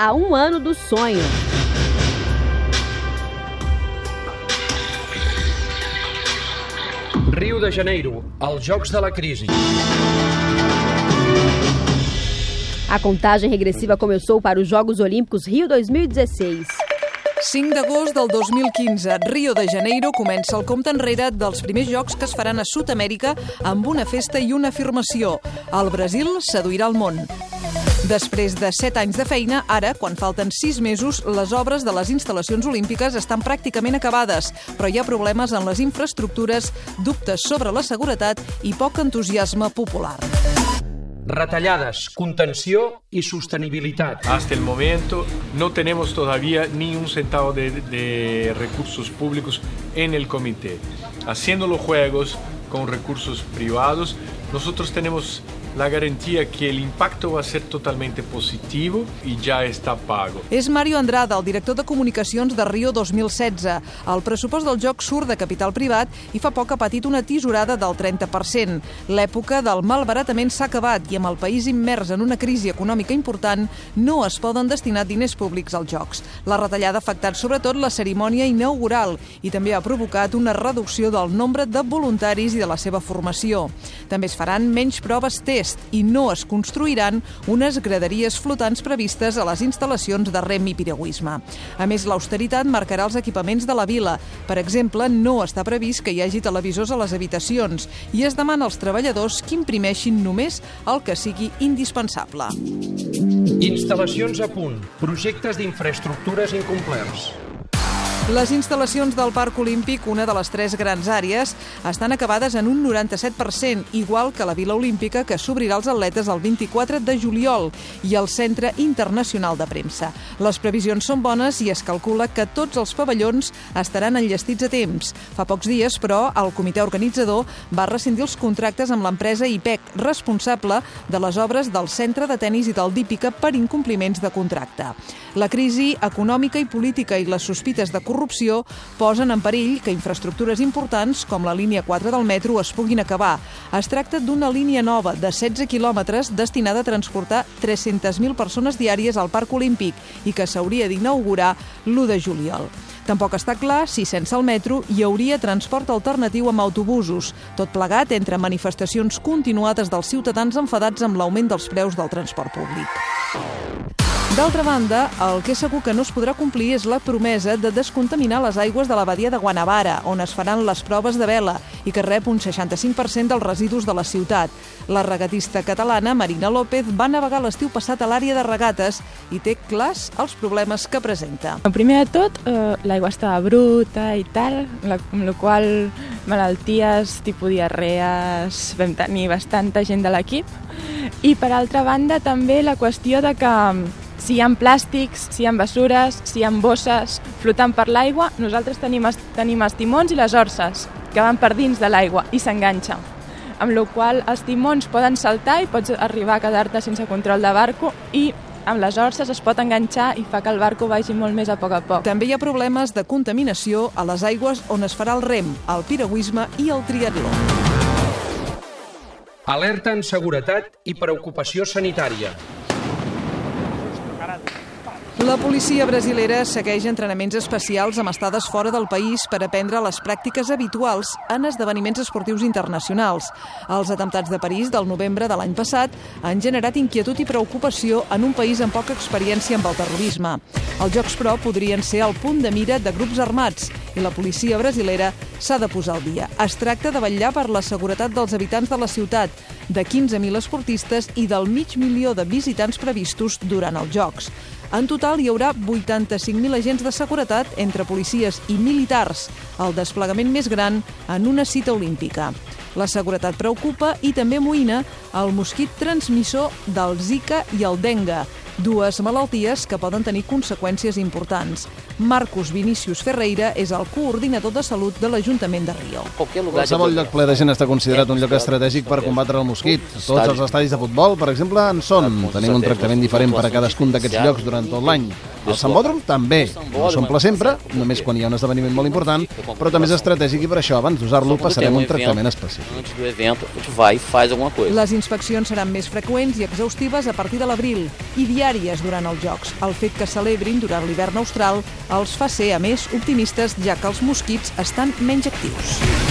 a um ano do sonho. Rio de Janeiro, els Jocs de la Crisi. A contagem regressiva começou para os Jogos Olímpicos Rio 2016. 5 d'agost del 2015, Rio de Janeiro comença el compte enrere dels primers jocs que es faran a Sud-amèrica amb una festa i una afirmació. El Brasil seduirà el món. Després de 7 anys de feina, ara, quan falten 6 mesos, les obres de les instal·lacions olímpiques estan pràcticament acabades, però hi ha problemes en les infraestructures, dubtes sobre la seguretat i poc entusiasme popular. Retallades, contenció y sostenibilitat. Hasta el momento no tenemos todavía ni un centavo de, de recursos públicos en el comité. Haciendo los juegos con recursos privados, nosotros tenemos la garantía que el impacto va ser totalmente positivo y ya está pago. És Mario Andrada, el director de comunicacions de Rio 2016. El pressupost del joc surt de capital privat i fa poc ha patit una tisorada del 30%. L'època del malbaratament s'ha acabat i amb el país immers en una crisi econòmica important no es poden destinar diners públics als jocs. La retallada ha afectat sobretot la cerimònia inaugural i també ha provocat una reducció del nombre de voluntaris i de la seva formació. També es faran menys proves test i no es construiran unes graderies flotants previstes a les instal·lacions de rem i piragüisme. A més, l'austeritat marcarà els equipaments de la vila. Per exemple, no està previst que hi hagi televisors a les habitacions i es demana als treballadors que imprimeixin només el que sigui indispensable. Instal·lacions a punt, projectes d'infraestructures incomplerts. Les instal·lacions del Parc Olímpic, una de les tres grans àrees, estan acabades en un 97%, igual que la Vila Olímpica, que s'obrirà als atletes el 24 de juliol, i el Centre Internacional de Premsa. Les previsions són bones i es calcula que tots els pavellons estaran enllestits a temps. Fa pocs dies, però, el comitè organitzador va rescindir els contractes amb l'empresa IPEC, responsable de les obres del Centre de Tenis i del Dípica per incompliments de contracte. La crisi econòmica i política i les sospites de corrupció posen en perill que infraestructures importants com la línia 4 del metro es puguin acabar. Es tracta d'una línia nova de 16 quilòmetres destinada a transportar 300.000 persones diàries al Parc Olímpic i que s'hauria d'inaugurar l'1 de juliol. Tampoc està clar si sense el metro hi hauria transport alternatiu amb autobusos, tot plegat entre manifestacions continuades dels ciutadans enfadats amb l'augment dels preus del transport públic. D'altra banda, el que segur que no es podrà complir és la promesa de descontaminar les aigües de la badia de Guanabara, on es faran les proves de vela i que rep un 65% dels residus de la ciutat. La regatista catalana Marina López va navegar l'estiu passat a l'àrea de regates i té clars els problemes que presenta. Primer de tot, eh, l'aigua estava bruta i tal, amb la qual malalties, tipus diarrees, vam tenir bastanta gent de l'equip. I per altra banda també la qüestió de que si hi ha plàstics, si hi ha bessures, si hi ha bosses flotant per l'aigua, nosaltres tenim, tenim els timons i les orses que van per dins de l'aigua i s'enganxa. Amb la qual els timons poden saltar i pots arribar a quedar-te sense control de barco i amb les orses es pot enganxar i fa que el barco vagi molt més a poc a poc. També hi ha problemes de contaminació a les aigües on es farà el rem, el piragüisme i el triatló. Alerta en seguretat i preocupació sanitària. La policia brasilera segueix entrenaments especials amb estades fora del país per aprendre les pràctiques habituals en esdeveniments esportius internacionals. Els atemptats de París del novembre de l'any passat han generat inquietud i preocupació en un país amb poca experiència amb el terrorisme. Els Jocs, però, podrien ser el punt de mira de grups armats i la policia brasilera s'ha de posar al dia. Es tracta de vetllar per la seguretat dels habitants de la ciutat, de 15.000 esportistes i del mig milió de visitants previstos durant els Jocs. En total hi haurà 85.000 agents de seguretat entre policies i militars, el desplegament més gran en una cita olímpica. La seguretat preocupa i també amoïna el mosquit transmissor del Zika i el dengue, dues malalties que poden tenir conseqüències importants. Marcos Vinícius Ferreira és el coordinador de salut de l'Ajuntament de Rio. Qualsevol lloc ple de gent està considerat un lloc estratègic per combatre el mosquit. Tots els estadis de futbol, per exemple, en són. Tenim un tractament diferent per a cadascun d'aquests llocs durant tot l'any. El Sambòdrom també. No s'omple sempre, només quan hi ha un esdeveniment molt important, però també és estratègic i per això, abans d'usar-lo, passarem un tractament específic. Les inspeccions seran més freqüents i exhaustives a partir de l'abril. I diàries durant els Jocs. El fet que celebrin durant l'hivern austral els fa ser, a més, optimistes, ja que els mosquits estan menys actius.